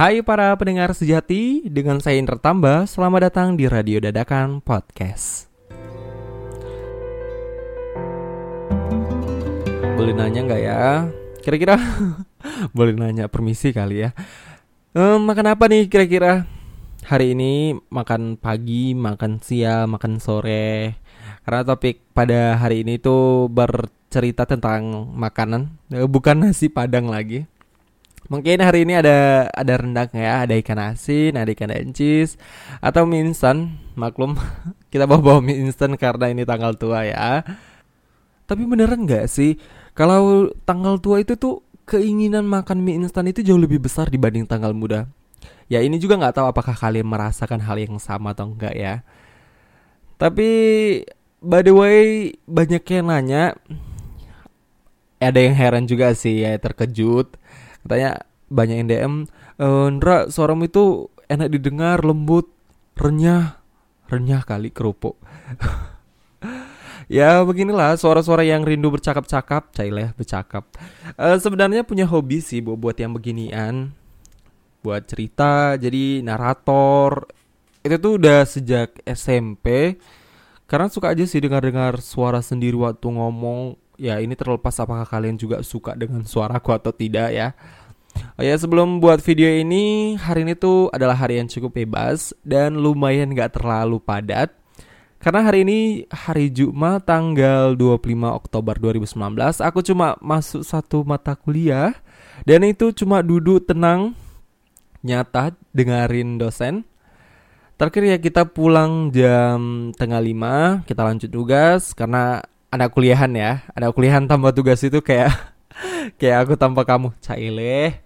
Hai para pendengar sejati, dengan saya Indra Tamba, selamat datang di Radio Dadakan Podcast. Boleh nanya nggak ya? Kira-kira boleh nanya permisi kali ya. Ehm, makan apa nih kira-kira? Hari ini makan pagi, makan siang, makan sore. Karena topik pada hari ini tuh bercerita tentang makanan, eh, bukan nasi padang lagi. Mungkin hari ini ada ada rendang ya, ada ikan asin, ada ikan encis atau mie instan. Maklum kita bawa bawa mie instan karena ini tanggal tua ya. Tapi beneran nggak sih kalau tanggal tua itu tuh keinginan makan mie instan itu jauh lebih besar dibanding tanggal muda. Ya ini juga nggak tahu apakah kalian merasakan hal yang sama atau enggak ya. Tapi by the way banyak yang nanya ada yang heran juga sih ya terkejut katanya banyak yang DM e, Ndra suaramu itu enak didengar lembut renyah. Renyah kali kerupuk. Ya beginilah suara-suara yang rindu bercakap-cakap caileh bercakap. E, sebenarnya punya hobi sih buat buat yang beginian. Buat cerita jadi narator. Itu tuh udah sejak SMP karena suka aja sih dengar-dengar suara sendiri waktu ngomong ya ini terlepas apakah kalian juga suka dengan suaraku atau tidak ya. Oh ya sebelum buat video ini hari ini tuh adalah hari yang cukup bebas dan lumayan gak terlalu padat karena hari ini hari Jumat tanggal 25 Oktober 2019 aku cuma masuk satu mata kuliah dan itu cuma duduk tenang nyata dengerin dosen Terakhir ya kita pulang jam tengah lima Kita lanjut tugas Karena ada kuliahan ya. Ada kuliahan tambah tugas itu kayak kayak aku tanpa kamu. Caile.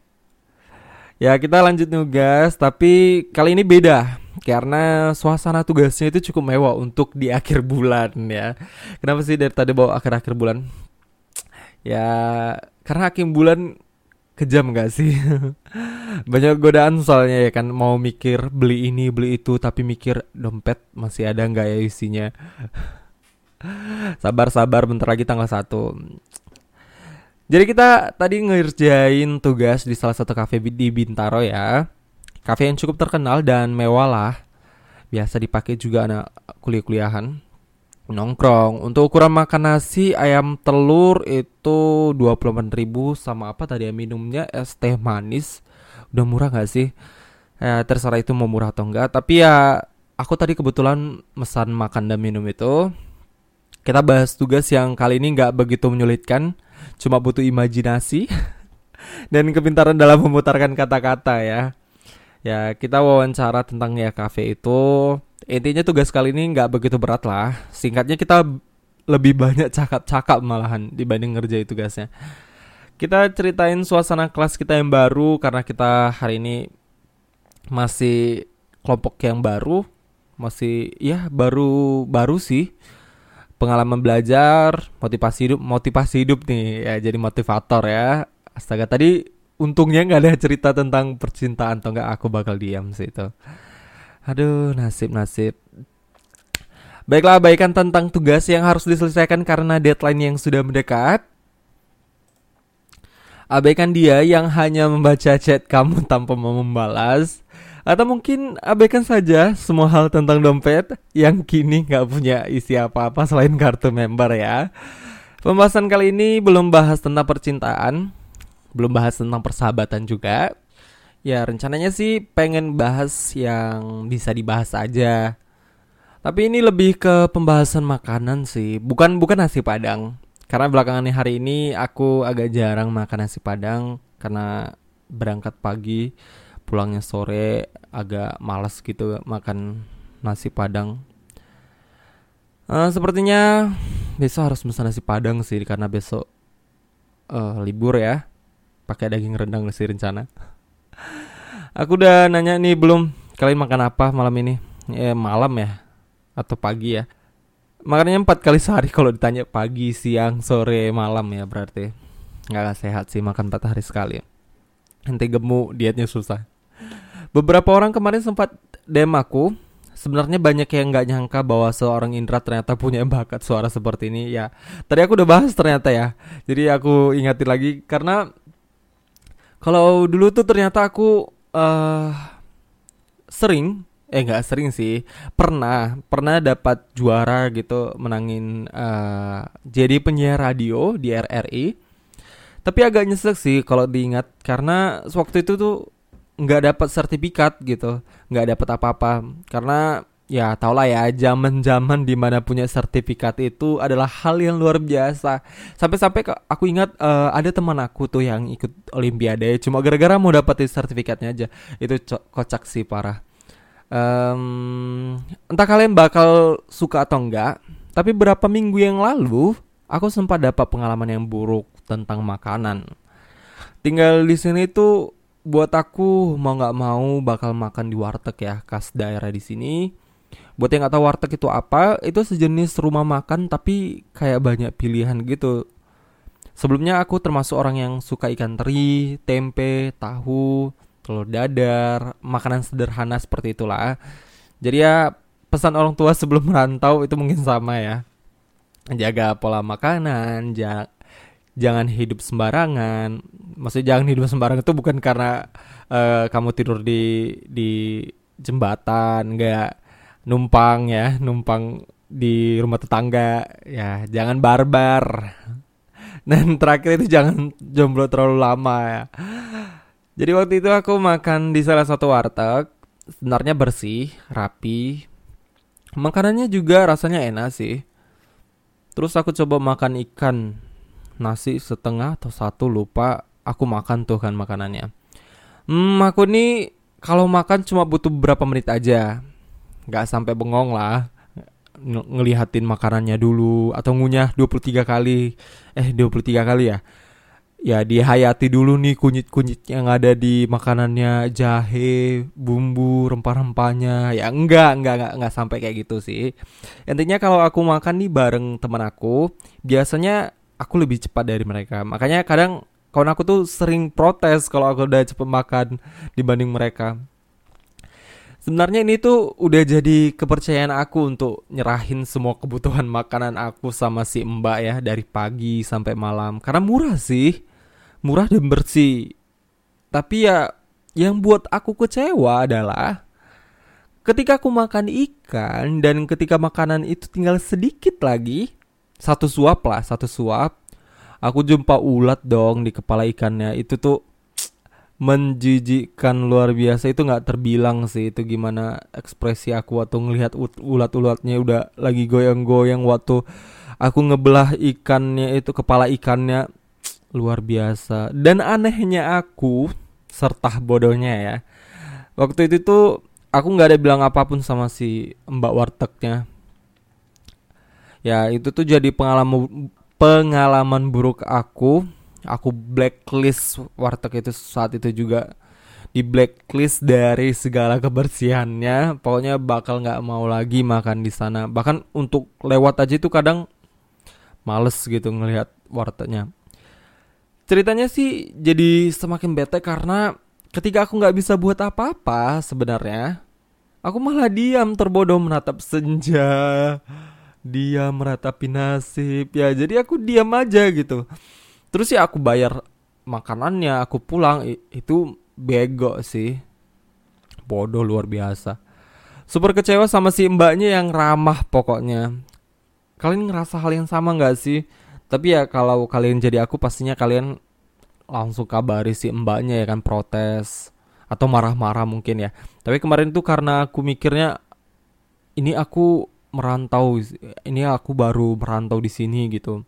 Ya kita lanjut tugas tapi kali ini beda. Karena suasana tugasnya itu cukup mewah untuk di akhir bulan ya. Kenapa sih dari tadi bawa akhir-akhir bulan? Ya karena akhir bulan kejam gak sih? Banyak godaan soalnya ya kan. Mau mikir beli ini beli itu tapi mikir dompet masih ada nggak ya isinya Sabar-sabar bentar lagi tanggal 1 Jadi kita tadi ngerjain tugas di salah satu cafe di Bintaro ya. Cafe yang cukup terkenal dan mewah lah. Biasa dipakai juga anak kuliah-kuliahan. Nongkrong. Untuk ukuran makan nasi ayam telur itu 24 ribu Sama apa tadi ya minumnya es teh manis. Udah murah gak sih? Ya terserah itu mau murah atau enggak Tapi ya aku tadi kebetulan mesan makan dan minum itu kita bahas tugas yang kali ini nggak begitu menyulitkan, cuma butuh imajinasi dan kepintaran dalam memutarkan kata-kata ya. Ya kita wawancara tentang ya kafe itu. Intinya tugas kali ini nggak begitu berat lah. Singkatnya kita lebih banyak cakap-cakap malahan dibanding ngerjain tugasnya. Kita ceritain suasana kelas kita yang baru karena kita hari ini masih kelompok yang baru, masih ya baru baru sih pengalaman belajar, motivasi hidup, motivasi hidup nih ya jadi motivator ya. Astaga tadi untungnya nggak ada cerita tentang percintaan atau nggak aku bakal diam sih itu. Aduh nasib nasib. Baiklah abaikan tentang tugas yang harus diselesaikan karena deadline yang sudah mendekat. Abaikan dia yang hanya membaca chat kamu tanpa membalas. Atau mungkin abaikan saja semua hal tentang dompet yang kini nggak punya isi apa-apa selain kartu member ya. Pembahasan kali ini belum bahas tentang percintaan, belum bahas tentang persahabatan juga. Ya rencananya sih pengen bahas yang bisa dibahas aja. Tapi ini lebih ke pembahasan makanan sih, bukan bukan nasi padang. Karena belakangan hari ini aku agak jarang makan nasi padang karena berangkat pagi pulangnya sore agak malas gitu makan nasi padang. Uh, sepertinya besok harus pesan nasi padang sih karena besok uh, libur ya. Pakai daging rendang sih rencana. Aku udah nanya nih belum? Kalian makan apa malam ini? Eh malam ya? Atau pagi ya? Makannya empat kali sehari kalau ditanya pagi siang sore malam ya berarti. Nggak sehat sih makan empat hari sekali. Nanti gemuk dietnya susah Beberapa orang kemarin sempat DM aku Sebenarnya banyak yang nggak nyangka bahwa seorang Indra ternyata punya bakat suara seperti ini ya. Tadi aku udah bahas ternyata ya. Jadi aku ingatin lagi karena kalau dulu tuh ternyata aku uh, sering eh nggak sering sih pernah pernah dapat juara gitu menangin uh, jadi penyiar radio di RRI tapi agak nyesek sih kalau diingat karena waktu itu tuh nggak dapat sertifikat gitu nggak dapat apa-apa. Karena ya tau lah ya zaman zaman di mana punya sertifikat itu adalah hal yang luar biasa. Sampai-sampai aku ingat uh, ada teman aku tuh yang ikut olimpiade cuma gara-gara mau dapetin sertifikatnya aja. Itu kocak sih parah. Um, entah kalian bakal suka atau enggak tapi berapa minggu yang lalu aku sempat dapat pengalaman yang buruk tentang makanan. Tinggal di sini tuh buat aku mau nggak mau bakal makan di warteg ya khas daerah di sini Buat yang nggak tahu warteg itu apa, itu sejenis rumah makan tapi kayak banyak pilihan gitu. Sebelumnya aku termasuk orang yang suka ikan teri, tempe, tahu, telur dadar, makanan sederhana seperti itulah. Jadi ya pesan orang tua sebelum merantau itu mungkin sama ya. Jaga pola makanan, jangan jangan hidup sembarangan. Maksudnya jangan hidup sembarangan itu bukan karena uh, kamu tidur di di jembatan, enggak numpang ya, numpang di rumah tetangga ya, jangan barbar. Dan terakhir itu jangan jomblo terlalu lama ya. Jadi waktu itu aku makan di salah satu warteg, sebenarnya bersih, rapi. Makanannya juga rasanya enak sih. Terus aku coba makan ikan nasi setengah atau satu lupa aku makan tuh kan makanannya. Hmm, aku nih kalau makan cuma butuh beberapa menit aja nggak sampai bengong lah ng ngelihatin makanannya dulu atau ngunyah 23 kali eh 23 kali ya ya dihayati dulu nih kunyit-kunyit yang ada di makanannya jahe, bumbu, rempah-rempahnya. Ya enggak, enggak, enggak, enggak sampai kayak gitu sih. Intinya kalau aku makan nih bareng teman aku, biasanya aku lebih cepat dari mereka. Makanya kadang kawan aku tuh sering protes kalau aku udah cepet makan dibanding mereka. Sebenarnya ini tuh udah jadi kepercayaan aku untuk nyerahin semua kebutuhan makanan aku sama si Mbak ya dari pagi sampai malam. Karena murah sih. Murah dan bersih. Tapi ya yang buat aku kecewa adalah ketika aku makan ikan dan ketika makanan itu tinggal sedikit lagi, satu suap lah, satu suap, aku jumpa ulat dong di kepala ikannya. Itu tuh menjijikkan luar biasa. Itu nggak terbilang sih. Itu gimana ekspresi aku waktu ngelihat ulat-ulatnya udah lagi goyang-goyang. Waktu aku ngebelah ikannya itu kepala ikannya luar biasa. Dan anehnya aku serta bodohnya ya waktu itu tuh aku nggak ada bilang apa pun sama si mbak wartegnya ya itu tuh jadi pengalaman pengalaman buruk aku. Aku blacklist warteg itu saat itu juga. Di blacklist dari segala kebersihannya pokoknya bakal nggak mau lagi makan di sana. Bahkan untuk lewat aja itu kadang males gitu ngelihat wartegnya. Ceritanya sih jadi semakin bete karena ketika aku nggak bisa buat apa-apa sebenarnya aku malah diam terbodoh menatap senja diam meratapi nasib. Ya jadi aku diam aja gitu. Terus ya aku bayar makanannya aku pulang. Itu bego sih. Bodoh luar biasa. Super kecewa sama si mbaknya yang ramah pokoknya. Kalian ngerasa hal yang sama nggak sih? Tapi ya kalau kalian jadi aku pastinya kalian langsung kabari si mbaknya ya kan protes. Atau marah-marah mungkin ya. Tapi kemarin tuh karena aku mikirnya ini aku merantau ini aku baru merantau di sini gitu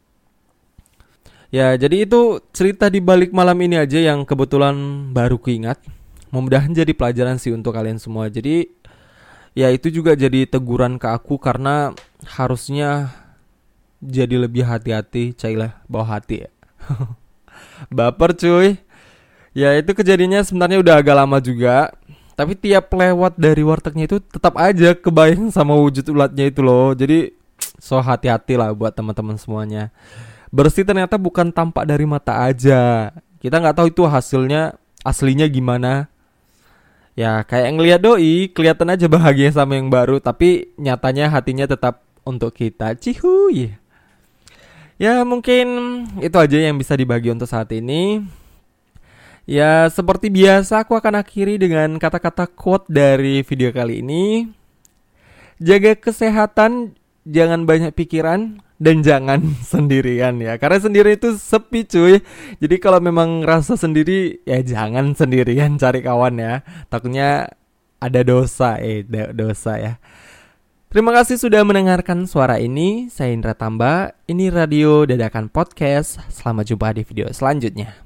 Ya, jadi itu cerita di balik malam ini aja yang kebetulan baru kuingat. Mudah-mudahan jadi pelajaran sih untuk kalian semua. Jadi ya itu juga jadi teguran ke aku karena harusnya jadi lebih hati-hati, cailah bawa hati ya. Baper cuy. Ya itu kejadiannya sebenarnya udah agak lama juga. Tapi tiap lewat dari wartegnya itu tetap aja kebayang sama wujud ulatnya itu loh. Jadi so hati-hati lah buat teman-teman semuanya bersih ternyata bukan tampak dari mata aja. Kita nggak tahu itu hasilnya aslinya gimana. Ya kayak ngelihat doi kelihatan aja bahagia sama yang baru, tapi nyatanya hatinya tetap untuk kita. Cihuy. Ya mungkin itu aja yang bisa dibagi untuk saat ini. Ya, seperti biasa aku akan akhiri dengan kata-kata quote dari video kali ini. Jaga kesehatan, jangan banyak pikiran, dan jangan sendirian ya karena sendiri itu sepi cuy jadi kalau memang rasa sendiri ya jangan sendirian cari kawan ya takutnya ada dosa eh dosa ya Terima kasih sudah mendengarkan suara ini. Saya Indra Tamba. Ini Radio Dadakan Podcast. Selamat jumpa di video selanjutnya.